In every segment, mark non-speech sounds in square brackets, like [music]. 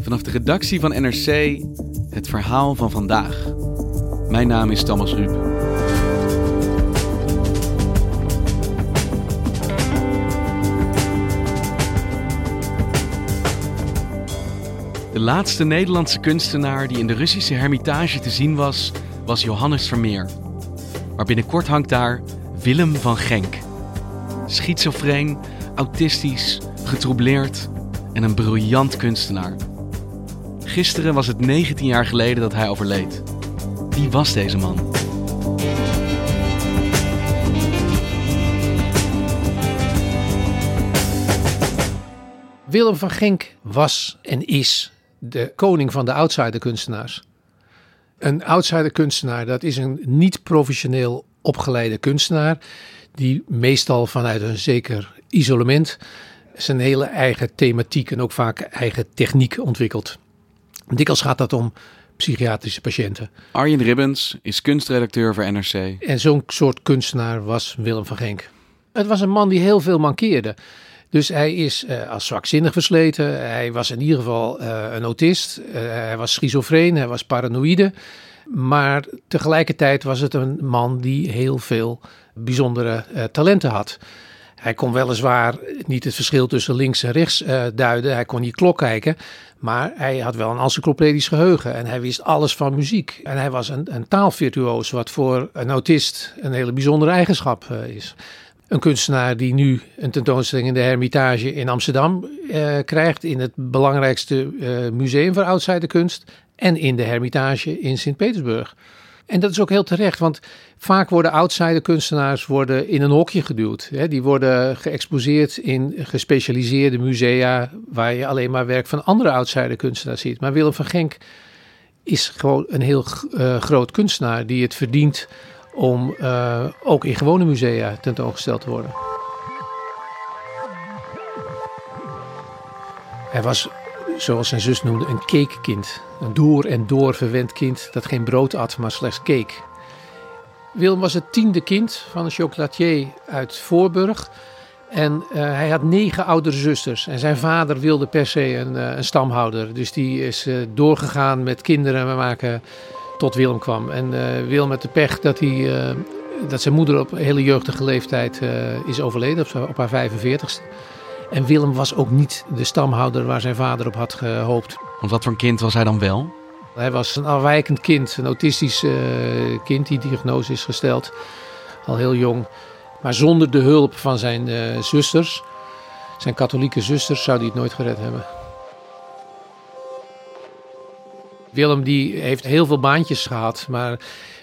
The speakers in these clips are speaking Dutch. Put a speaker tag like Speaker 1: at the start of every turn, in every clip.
Speaker 1: Vanaf de redactie van NRC het verhaal van vandaag. Mijn naam is Thomas Ruip. De laatste Nederlandse kunstenaar die in de Russische Hermitage te zien was, was Johannes Vermeer. Maar binnenkort hangt daar Willem van Genk. Schizofreen, autistisch, getroubleerd en een briljant kunstenaar. Gisteren was het 19 jaar geleden dat hij overleed. Wie was deze man?
Speaker 2: Willem van Genk was en is de koning van de outsider-kunstenaars. Een outsider-kunstenaar, dat is een niet-professioneel opgeleide kunstenaar, die meestal vanuit een zeker isolement zijn hele eigen thematiek en ook vaak eigen techniek ontwikkelt. Dikwijls gaat dat om psychiatrische patiënten.
Speaker 1: Arjen Ribbens is kunstredacteur voor NRC.
Speaker 2: En zo'n soort kunstenaar was Willem van Genk. Het was een man die heel veel mankeerde. Dus hij is uh, als zwakzinnig versleten. Hij was in ieder geval uh, een autist. Uh, hij was schizofreen. Hij was paranoïde. Maar tegelijkertijd was het een man die heel veel bijzondere talenten had. Hij kon weliswaar niet het verschil tussen links en rechts duiden. Hij kon niet klok kijken. Maar hij had wel een encyclopedisch geheugen en hij wist alles van muziek. En hij was een, een taalvirtuoos, wat voor een autist een hele bijzondere eigenschap uh, is. Een kunstenaar die nu een tentoonstelling in de Hermitage in Amsterdam uh, krijgt, in het belangrijkste museum voor outsiderkunst en in de Hermitage in Sint-Petersburg. En dat is ook heel terecht, want vaak worden outsider kunstenaars worden in een hokje geduwd. Hè. Die worden geëxposeerd in gespecialiseerde musea waar je alleen maar werk van andere outsider kunstenaars ziet. Maar Willem van Genk is gewoon een heel uh, groot kunstenaar die het verdient om uh, ook in gewone musea tentoongesteld te worden. Hij was zoals zijn zus noemde, een cakekind. Een door en door verwend kind dat geen brood at, maar slechts cake. Willem was het tiende kind van een chocolatier uit Voorburg. En uh, hij had negen oudere zusters. En zijn vader wilde per se een, uh, een stamhouder. Dus die is uh, doorgegaan met kinderen maken tot Willem kwam. En Willem met de pech dat, hij, dat zijn moeder op hele jeugdige leeftijd is overleden, op, op haar 45ste. En Willem was ook niet de stamhouder waar zijn vader op had gehoopt.
Speaker 1: Want wat voor een kind was hij dan wel?
Speaker 2: Hij was een afwijkend kind, een autistisch uh, kind. Die diagnose is gesteld al heel jong. Maar zonder de hulp van zijn uh, zusters, zijn katholieke zusters, zou hij het nooit gered hebben. Willem die heeft heel veel baantjes gehad, maar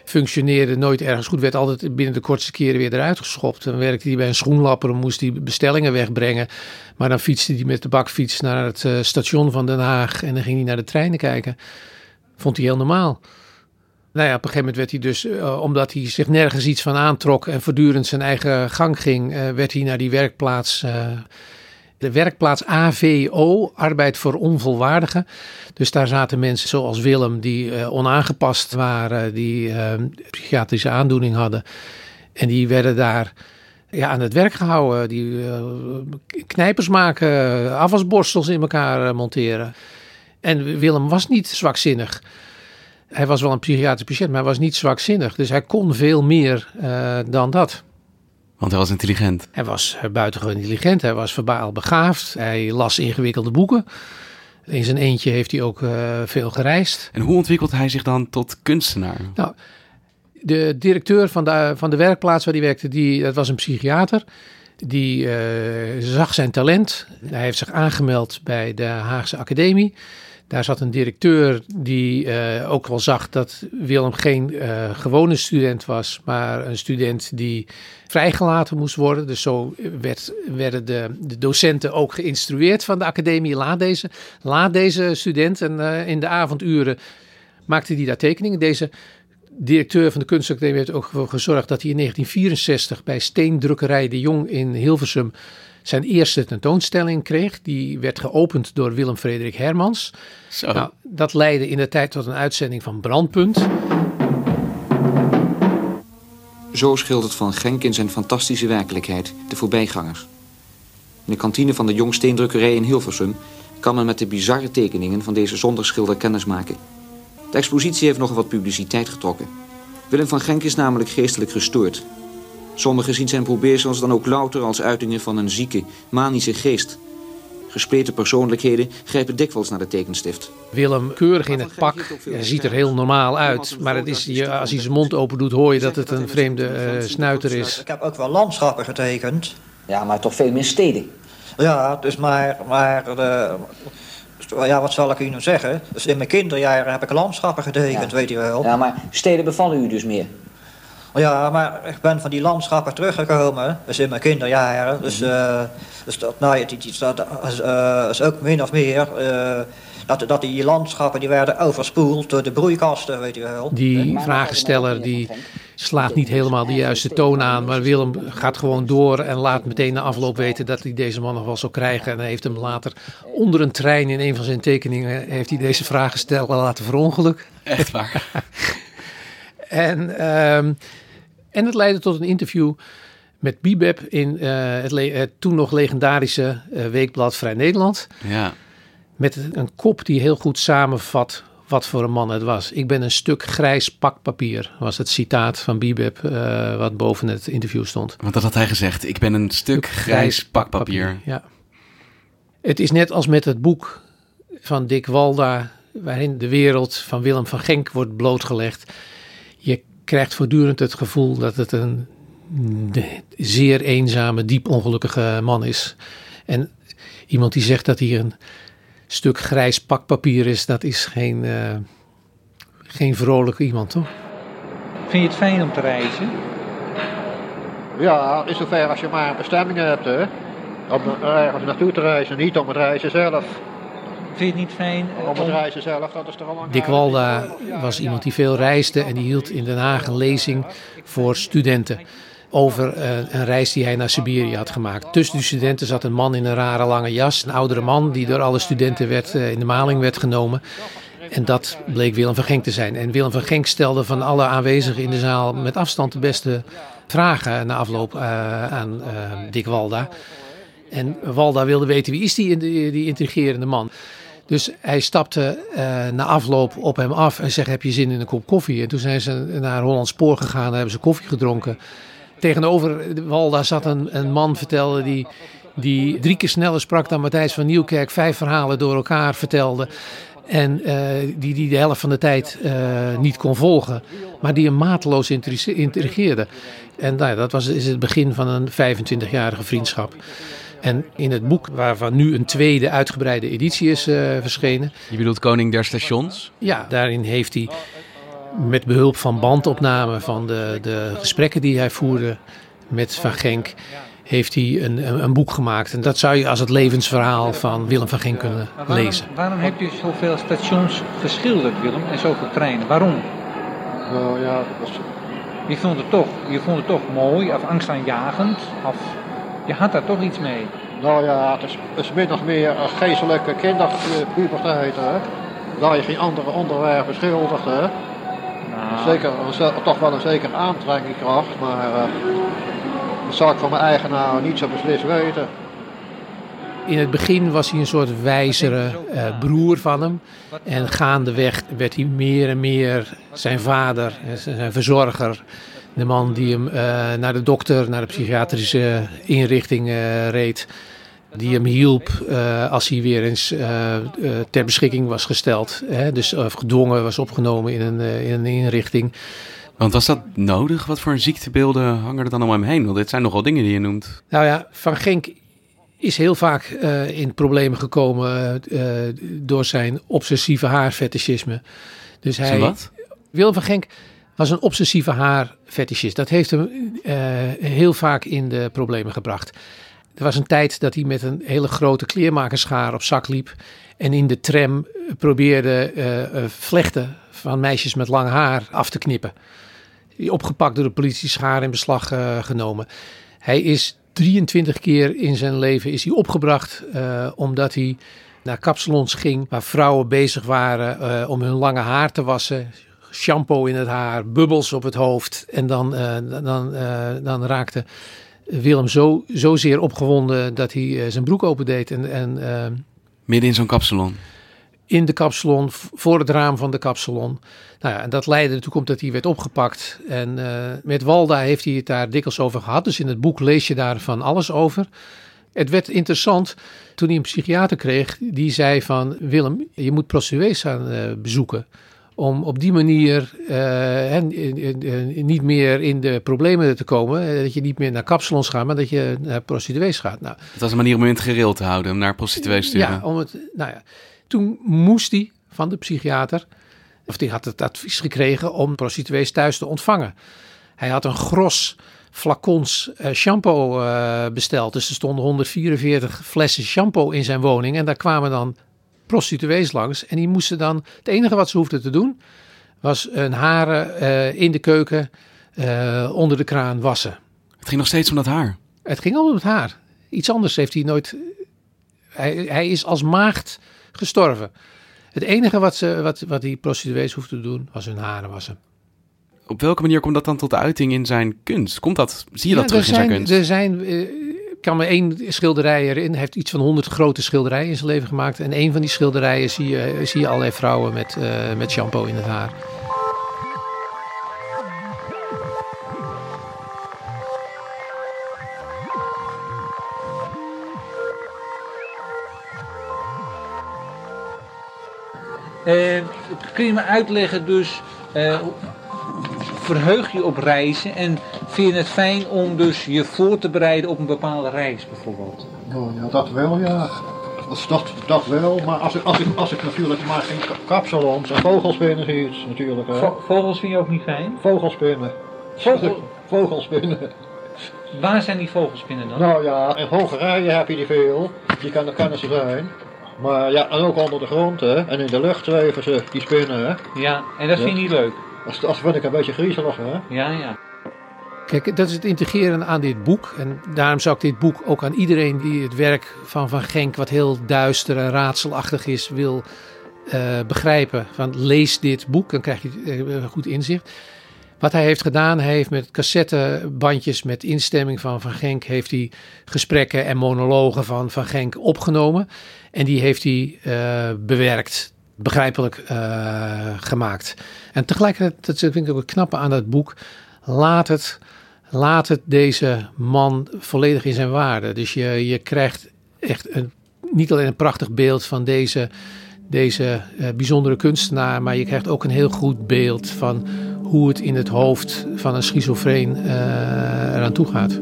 Speaker 2: functioneerde nooit ergens goed. Werd altijd binnen de kortste keren weer eruit geschopt. Dan werkte hij bij een schoenlapper en moest hij bestellingen wegbrengen. Maar dan fietste hij met de bakfiets naar het uh, station van Den Haag en dan ging hij naar de treinen kijken. Vond hij heel normaal. Nou ja, op een gegeven moment werd hij dus, uh, omdat hij zich nergens iets van aantrok en voortdurend zijn eigen gang ging, uh, werd hij naar die werkplaats de werkplaats AVO, Arbeid voor Onvolwaardigen. Dus daar zaten mensen zoals Willem die uh, onaangepast waren, die uh, psychiatrische aandoening hadden. En die werden daar ja, aan het werk gehouden. Die uh, knijpers maken, afwasborstels in elkaar monteren. En Willem was niet zwakzinnig. Hij was wel een psychiatrisch patiënt, maar hij was niet zwakzinnig. Dus hij kon veel meer dan dat.
Speaker 1: Want hij was intelligent.
Speaker 2: Hij was buitengewoon intelligent. Hij was verbaal begaafd. Hij las ingewikkelde boeken. In zijn eentje heeft hij ook uh, veel gereisd.
Speaker 1: En hoe ontwikkelt hij zich dan tot kunstenaar?
Speaker 2: Nou, de directeur van de, van de werkplaats waar hij werkte, die, dat was een psychiater. Die zag zijn talent. Hij heeft zich aangemeld bij de Haagse Academie. Daar zat een directeur die uh, ook wel zag dat Willem geen uh, gewone student was, maar een student die vrijgelaten moest worden. Dus zo werd, werden de, de docenten ook geïnstrueerd van de academie. Laat deze, laat deze student. En uh, in de avonduren maakte hij daar tekeningen. Deze directeur van de kunstacademie heeft ook voor gezorgd dat hij in 1964 bij steendrukkerij de Jong in Hilversum zijn eerste tentoonstelling kreeg. Die werd geopend door Willem Frederik Hermans. Zo. Nou, dat leidde in de tijd tot een uitzending van Brandpunt.
Speaker 3: Zo schildert Van Genk in zijn fantastische werkelijkheid de voorbijgangers. In de kantine van de Jong Steendrukkerij in Hilversum kan men met de bizarre tekeningen van deze zonderschilder kennismaken. De expositie heeft nogal wat publiciteit getrokken. Willem van Genk is namelijk geestelijk gestoord Sommigen zien zijn probeersels dan ook louter als uitingen van een zieke, manische geest. Gespleten persoonlijkheden grijpen dikwijls naar de tekenstift.
Speaker 2: Willem, keurig in het pak, hij ziet er heel normaal uit. Maar het is, als hij zijn mond open doet, hoor je dat het een vreemde uh, snuiter is.
Speaker 4: Ik heb ook wel landschappen getekend.
Speaker 5: Ja, maar toch veel meer steden.
Speaker 4: Ja, dus maar, maar de, ja, wat zal ik u nu zeggen? Dus in mijn kinderjaren heb ik landschappen getekend, weet je wel.
Speaker 5: Ja, maar steden bevallen u dus meer?
Speaker 4: Ja, maar ik ben van die landschappen teruggekomen, dus in mijn kinderjaren. Dus, uh, dus dat, nou, dat is, uh, is ook min of meer uh, dat, dat die landschappen die werden overspoeld door de broeikasten, weet je wel.
Speaker 2: Die vragensteller die slaat niet helemaal de juiste toon aan, maar Willem gaat gewoon door en laat meteen na afloop weten dat hij deze man nog wel zal krijgen. En hij heeft hem later onder een trein in een van zijn tekeningen, heeft hij deze vragensteller laten verongelukken.
Speaker 1: Echt waar? [laughs]
Speaker 2: en... Ehm, en het leidde tot een interview met Bibeb in uh, het, het, toen nog legendarische uh, weekblad Vrij Nederland.
Speaker 1: Ja.
Speaker 2: Met een kop die heel goed samenvat wat voor een man het was. Ik ben een stuk grijs pakpapier, was het citaat van Bibeb uh, wat boven het interview stond.
Speaker 1: Want dat had hij gezegd, ik ben een stuk grijs, pakpapier.
Speaker 2: Ja. Het is net als met het boek van Dick Walda, waarin de wereld van Willem van Genk wordt blootgelegd. Je krijgt voortdurend het gevoel dat het een zeer eenzame, diep ongelukkige man is. En iemand die zegt dat hij een stuk grijs pakpapier is, dat is geen, uh, geen vrolijk iemand, toch?
Speaker 6: Vind je het fijn om te reizen?
Speaker 7: Ja, is zover als je maar een bestemming hebt, hè. Om ergens naartoe te reizen, niet om het reizen zelf.
Speaker 6: Vind je het niet fijn?
Speaker 7: Om het reizen zelf, dat is toch al lang
Speaker 2: Dick Walda was iemand die veel reisde en die hield in Den Haag een lezing voor studenten over eh, een reis die hij naar Siberië had gemaakt. Tussen de studenten zat een man in een rare lange jas, een oudere man die door alle studenten werd, eh, in de maling werd genomen. En dat bleek Willem van Genk te zijn. En Willem van Genk stelde van alle aanwezigen in de zaal met afstand de beste vragen na afloop uh, aan Dick Walda. En Walda wilde weten wie is die, die intrigerende man. Dus hij stapte uh, na afloop op hem af en zei: Heb je zin in een kop koffie? En toen zijn ze naar Holland Spoor gegaan en hebben ze koffie gedronken. Tegenover Walda zat een, een man, vertelde die, die drie keer sneller sprak dan Matthijs van Nieuwkerk, vijf verhalen door elkaar vertelde. En uh, die, die de helft van de tijd uh, niet kon volgen, maar die hem mateloos intrigeerde. En nou, dat was, is het begin van een 25-jarige vriendschap. En in het boek, waarvan nu een tweede uitgebreide editie is uh, verschenen.
Speaker 1: Je bedoelt Koning der Stations?
Speaker 2: Ja, daarin heeft hij met behulp van bandopnamen van de, de gesprekken die hij voerde met Van Genk, heeft hij een, een, een, boek gemaakt. En dat zou je als het levensverhaal van Willem van Genk kunnen
Speaker 6: waarom,
Speaker 2: lezen.
Speaker 6: Waarom heb je zoveel stations geschilderd, Willem, en zoveel treinen? Waarom?
Speaker 7: Nou ja, dat was...
Speaker 6: Je vond het toch, je vond het toch mooi, of angstaanjagend, of je had daar toch iets mee?
Speaker 7: Nou ja, het is, het is min of meer een geestelijke kinderpuberteit. Hè? Daar je geen andere onderwerpen schildert. Hè? Nou. Zeker, toch wel een zekere aantrekkingskracht, maar uh, dat zou ik van mijn eigen nou niet zo beslist weten.
Speaker 2: In het begin was hij een soort wijzere uh, broer van hem. En gaandeweg werd hij meer en meer zijn vader, zijn verzorger. De man die hem uh, naar de dokter, naar de psychiatrische inrichting uh, reed. Die hem hielp uh, als hij weer eens ter beschikking was gesteld. Hè? Dus of gedwongen was opgenomen in een, in een inrichting.
Speaker 1: Want was dat nodig? Wat voor ziektebeelden hangen er dan om hem heen? Want dit zijn nogal dingen die je noemt.
Speaker 2: Nou ja, Van Genk is heel vaak uh, in problemen gekomen uh, door zijn obsessieve haarfetischisme. Dus hij,
Speaker 1: wat?
Speaker 2: Willem van Genk was een obsessieve haarfetischist. Dat heeft hem uh, heel vaak in de problemen gebracht. Er was een tijd dat hij met een hele grote kleermakerschaar op zak liep. En in de tram probeerde vlechten van meisjes met lang haar af te knippen. Opgepakt door de politie, schaar in beslag genomen. Hij is 23 keer in zijn leven is hij opgebracht omdat hij naar kapsalons ging waar vrouwen bezig waren om hun lange haar te wassen. Shampoo in het haar, bubbels op het hoofd. En dan, uh, dan, dan raakte Willem zo, zozeer opgewonden dat hij zijn broek opendeed. En, en,
Speaker 1: Midden in zo'n kapsalon?
Speaker 2: in de kapsalon, voor het raam van de kapsalon. Nou ja, en dat leidde ertoe komt dat hij werd opgepakt. En uh, met Walda heeft hij het daar dikwijls over gehad. Dus in het boek lees je daar van alles over. Het werd interessant toen hij een psychiater kreeg. Die zei van Willem, je moet prostituees gaan uh, bezoeken. Om op die manier uh, niet meer in de problemen te komen. Dat je niet meer naar kapsalons gaat, maar dat je naar prostituees gaat. Nou,
Speaker 1: het was een manier om hem in het gereel te houden, om naar prostituees te sturen.
Speaker 2: Ja, om het, nou ja. Toen moest hij van de psychiater, of die had het advies gekregen om prostituees thuis te ontvangen. Hij had een gros flacons uh, shampoo besteld. Dus er stonden 144 flessen shampoo in zijn woning. En daar kwamen dan prostituees langs. En die moesten dan, het enige wat ze hoefden te doen, was hun haren uh, in de keuken onder de kraan wassen.
Speaker 1: Het ging nog steeds om dat haar?
Speaker 2: Het ging om het haar. Iets anders heeft hij nooit... Hij, hij is als maagd gestorven. Het enige wat, ze, wat, wat die prostituees hoefden te doen, was hun haren wassen.
Speaker 1: Op welke manier komt dat dan tot uiting in zijn kunst? Komt dat, zie je dat terug
Speaker 2: zijn,
Speaker 1: in zijn kunst?
Speaker 2: Er zijn, uh, kan maar één schilderij erin. Heeft iets van honderd grote schilderijen in zijn leven gemaakt. En één van die schilderijen zie je, zie je allerlei vrouwen met, uh, met shampoo in het haar.
Speaker 6: Uh, kun je me uitleggen dus, uh, verheug je op reizen en vind je het fijn om dus je voor te bereiden op een bepaalde reis bijvoorbeeld?
Speaker 7: Oh, ja, dat wel ja. Dat, dat, dat wel, maar als ik, als, ik, als ik natuurlijk maar geen kapsalons en vogelspinnen zie, natuurlijk. Hè.
Speaker 6: Vo vogels vind je ook niet fijn?
Speaker 7: Vogelspinnen.
Speaker 6: Vogel...
Speaker 7: Vogelspinnen.
Speaker 6: Waar zijn die vogelspinnen dan?
Speaker 7: Nou ja, in Hongarije heb je die veel. Die kan, kunnen ze zijn. Maar ja, en ook onder de grond, hè. En in de lucht zweven ze, die spinnen, hè.
Speaker 6: Ja, en dat ja. vind je niet leuk?
Speaker 7: Dat, dat vind ik een beetje griezelig, hè.
Speaker 6: Ja, ja.
Speaker 2: Kijk, dat is het integreren aan dit boek. En daarom zou ik dit boek ook aan iedereen die het werk van Van Genk, wat heel duister en raadselachtig is, wil uh, begrijpen. Van lees dit boek, dan krijg je uh, goed inzicht. Wat hij heeft gedaan, hij heeft met cassettebandjes met instemming van Van Genk, heeft hij gesprekken en monologen van Van Genk opgenomen. En die heeft hij uh, bewerkt, begrijpelijk uh, gemaakt. En tegelijkertijd, dat vind ik ook het knappe aan dat boek, laat het, laat het deze man volledig in zijn waarde. Dus je, je krijgt echt een, niet alleen een prachtig beeld van deze, deze uh, bijzondere kunstenaar, maar je krijgt ook een heel goed beeld van hoe het in het hoofd van een schizofreen uh, eraan toe gaat.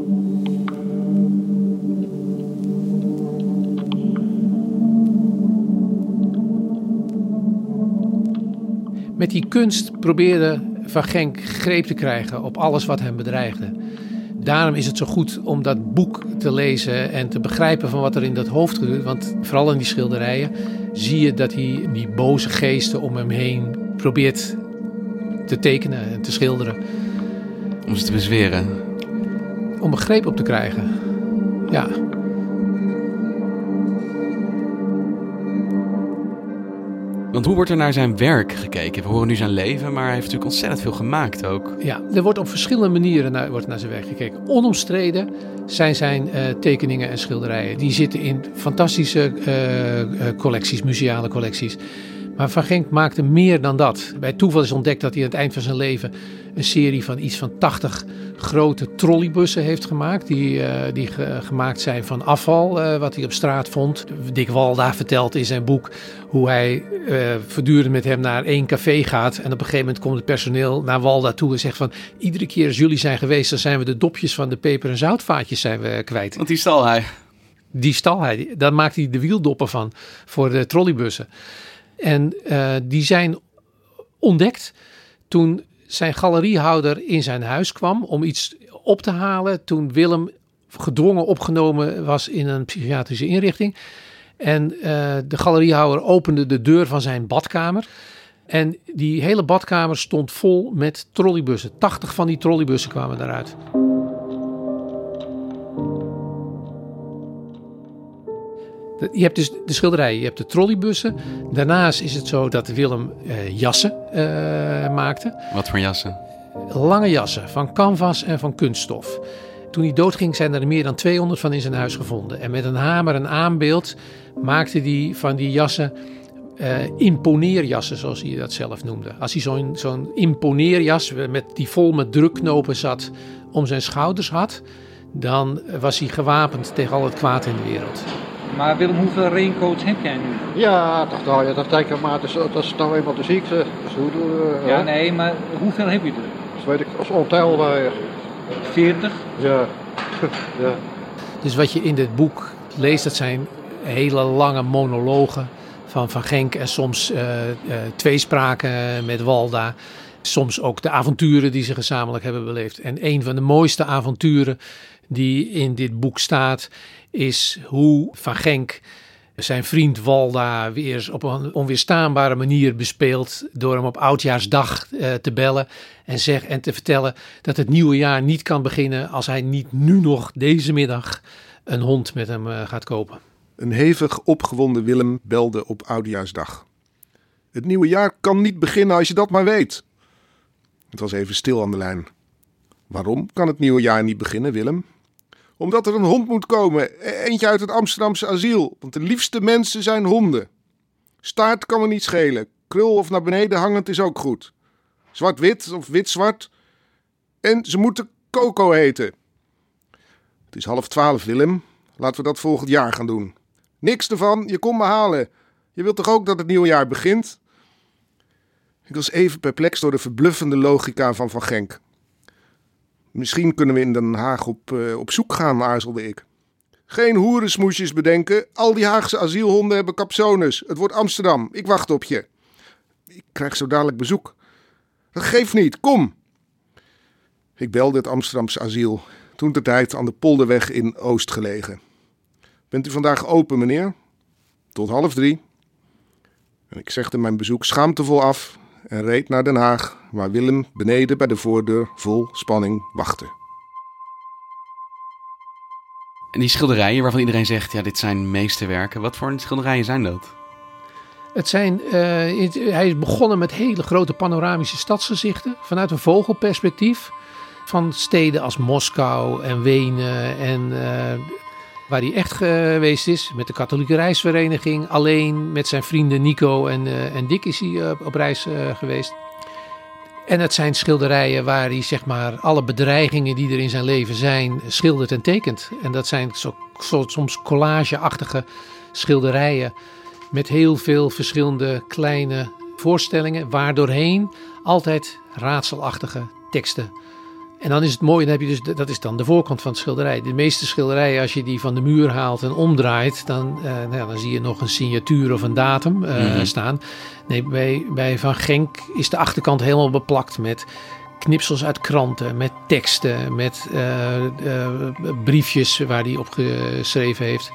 Speaker 2: Met die kunst probeerde Van Genk greep te krijgen op alles wat hem bedreigde. Daarom is het zo goed om dat boek te lezen en te begrijpen van wat er in dat hoofd gebeurt. Want vooral in die schilderijen zie je dat hij die boze geesten om hem heen probeert te tekenen en te schilderen.
Speaker 1: Om ze te bezweren?
Speaker 2: Om een greep op te krijgen, ja.
Speaker 1: Want hoe wordt er naar zijn werk gekeken? We horen nu zijn leven, maar hij heeft natuurlijk ontzettend veel gemaakt ook.
Speaker 2: Ja, er wordt op verschillende manieren naar, wordt naar zijn werk gekeken. Onomstreden zijn zijn uh, tekeningen en schilderijen. Die zitten in fantastische uh, uh, collecties, museale collecties. Maar Van Genk maakte meer dan dat. Bij toeval is ontdekt dat hij aan het eind van zijn leven een serie van iets van 80 grote trolleybussen heeft gemaakt. Die, eh, die ge- gemaakt zijn van afval, eh, wat hij op straat vond. Dick Walda vertelt in zijn boek hoe hij eh, voortdurend met hem naar één café gaat. En op een gegeven moment komt het personeel naar Walda toe en zegt van... iedere keer als jullie zijn geweest, dan zijn we de dopjes van de peper- en zoutvaatjes zijn we kwijt.
Speaker 1: Want die stal hij.
Speaker 2: Die stal hij. Daar maakt hij de wieldoppen van voor de trolleybussen. En die zijn ontdekt toen zijn galeriehouder in zijn huis kwam om iets op te halen. Toen Willem gedwongen opgenomen was in een psychiatrische inrichting. En eh, de galeriehouder opende de deur van zijn badkamer. En die hele badkamer stond vol met trolleybussen. 80 van die trolleybussen kwamen daaruit. Je hebt dus de schilderijen, je hebt de trolleybussen. Daarnaast is het zo dat Willem eh, jassen eh, maakte.
Speaker 1: Wat voor jassen?
Speaker 2: Lange jassen van canvas en van kunststof. Toen hij doodging zijn er meer dan 200 van in zijn huis gevonden. En met een hamer en aanbeeld maakte hij van die jassen eh, imponeerjassen, zoals hij dat zelf noemde. Als hij zo'n zo'n imponeerjas met, die vol met drukknopen zat om zijn schouders had, dan was hij gewapend tegen al het kwaad in de wereld.
Speaker 6: Maar Willem, hoeveel raincoats heb jij nu?
Speaker 7: Ja, dat, nou, ja, dat denk ik maar. Dat is, dat is nou eenmaal de ziekte. Dus hoe doen we,
Speaker 6: Ja, nee, maar hoeveel heb je er?
Speaker 7: Dat weet ik als ontelbaar.
Speaker 6: 40?
Speaker 7: Ja. [laughs] ja.
Speaker 2: Dus wat je in dit boek leest, dat zijn hele lange monologen van Van Genk en soms eh, eh, tweespraken met Walda. Soms ook de avonturen die ze gezamenlijk hebben beleefd. En een van de mooiste avonturen die in dit boek staat, is hoe Van Genk zijn vriend Walda weer op een onweerstaanbare manier bespeelt door hem op oudjaarsdag eh, te bellen en, zeg, en te vertellen dat het nieuwe jaar niet kan beginnen als hij niet nu nog deze middag een hond met hem eh, gaat kopen.
Speaker 8: Een hevig opgewonden Willem belde op Oudejaarsdag. Het nieuwe jaar kan niet beginnen als je dat maar weet. Het was even stil aan de lijn. Waarom kan het nieuwe jaar niet beginnen, Willem? Omdat er een hond moet komen, e- eentje uit het Amsterdamse asiel, want de liefste mensen zijn honden. Staart kan me niet schelen, krul of naar beneden hangend is ook goed. Zwart-wit of wit-zwart. En ze moeten Coco heten. Het is half twaalf, Willem. Laten we dat volgend jaar gaan doen. Niks ervan, je komt me halen. Je wilt toch ook dat het nieuwe jaar begint? Ik was even perplex door de verbluffende logica van Van Genk. Misschien kunnen we in Den Haag op, eh, op zoek gaan, aarzelde ik. Geen hoerensmoesjes bedenken. Al die Haagse asielhonden hebben capsones. Het wordt Amsterdam. Ik wacht op je. Ik krijg zo dadelijk bezoek. Dat geeft niet. Kom. Ik belde het Amsterdamse asiel. Toen de tijd aan de Polderweg in Oost gelegen. Bent u vandaag open, meneer? Tot half drie. En ik zegde mijn bezoek schaamtevol af en reed naar Den Haag, waar Willem beneden bij de voordeur vol spanning wachtte.
Speaker 1: En die schilderijen waarvan iedereen zegt, ja, dit zijn meesterwerken. Wat voor schilderijen zijn dat?
Speaker 2: Het zijn, eh, het- hij is begonnen met hele grote panoramische stadsgezichten vanuit een vogelperspectief. Van steden als Moskou en Wenen en eh, waar hij echt geweest is. Met de katholieke reisvereniging. Alleen met zijn vrienden Nico en, eh, en Dick is hij eh, op reis eh, geweest. En het zijn schilderijen waar hij zeg maar alle bedreigingen die er in zijn leven zijn schildert en tekent. En dat zijn zo, zo- soms collageachtige schilderijen met heel veel verschillende kleine voorstellingen, waardoorheen altijd raadselachtige teksten. En dan is het mooi, dan heb je dus, dat is dan de voorkant van het schilderij. De meeste schilderijen, als je die van de muur haalt en omdraait, dan, eh, nou ja, dan zie je nog een signatuur of een datum eh,
Speaker 1: Mhm.
Speaker 2: staan. Nee, bij, bij Van Genk is de achterkant helemaal beplakt met knipsels uit kranten, met teksten, met eh, briefjes waar hij op geschreven heeft.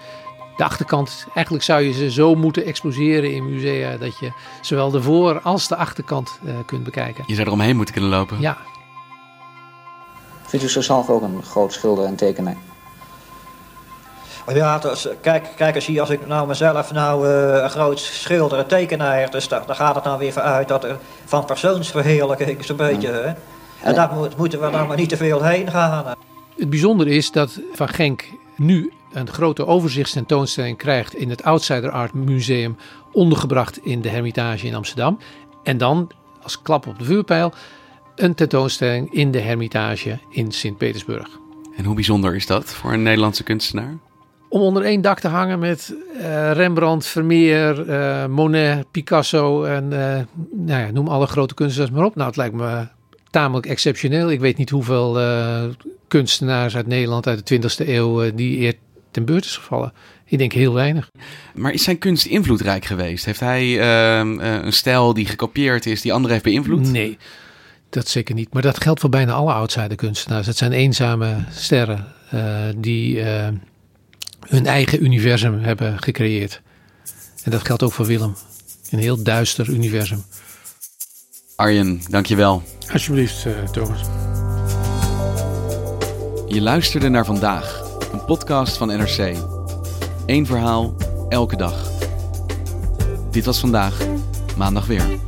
Speaker 2: De achterkant, eigenlijk zou je ze zo moeten exposeren in musea dat je zowel de voor- als de achterkant kunt bekijken.
Speaker 1: Je zou er omheen moeten kunnen lopen.
Speaker 2: Ja,
Speaker 5: Vindt u zichzelf ook een groot schilder en tekenaar?
Speaker 4: Ja, dus, kijk, kijk eens hier, als ik nou mezelf nou eh, een groot schilder en tekenaar, dus daar, daar gaat het nou weer van uit dat er van persoonsverheerlijking zo'n beetje, hè. En daar moet, moeten we nou maar niet te veel heen gaan. hè.
Speaker 2: Het bijzondere is dat Van Genk nu een grote overzichtstentoonstelling krijgt in het Outsider Art Museum, ondergebracht in de Hermitage in Amsterdam. En dan, als klap op de vuurpijl, een tentoonstelling in de Hermitage in Sint-Petersburg.
Speaker 1: En hoe bijzonder is dat voor een Nederlandse kunstenaar?
Speaker 2: Om onder één dak te hangen met uh, Rembrandt, Vermeer, uh, Monet, Picasso en uh, nou ja, noem alle grote kunstenaars maar op. Nou, het lijkt me tamelijk exceptioneel. Ik weet niet hoeveel kunstenaars uit Nederland uit de 20e eeuw die eer ten beurt is gevallen. Ik denk heel weinig.
Speaker 1: Maar is zijn kunst invloedrijk geweest? Heeft hij ehm, een stijl die gekopieerd is, die anderen heeft beïnvloed?
Speaker 2: Nee, dat zeker niet. Maar dat geldt voor bijna alle outsider kunstenaars. Het zijn eenzame sterren die hun eigen universum hebben gecreëerd. En dat geldt ook voor Willem. Een heel duister universum.
Speaker 1: Arjen, dankjewel.
Speaker 2: Alsjeblieft, uh, Thomas.
Speaker 1: Je luisterde naar vandaag, een podcast van NRC. Eén verhaal, elke dag. Dit was vandaag, maandag weer.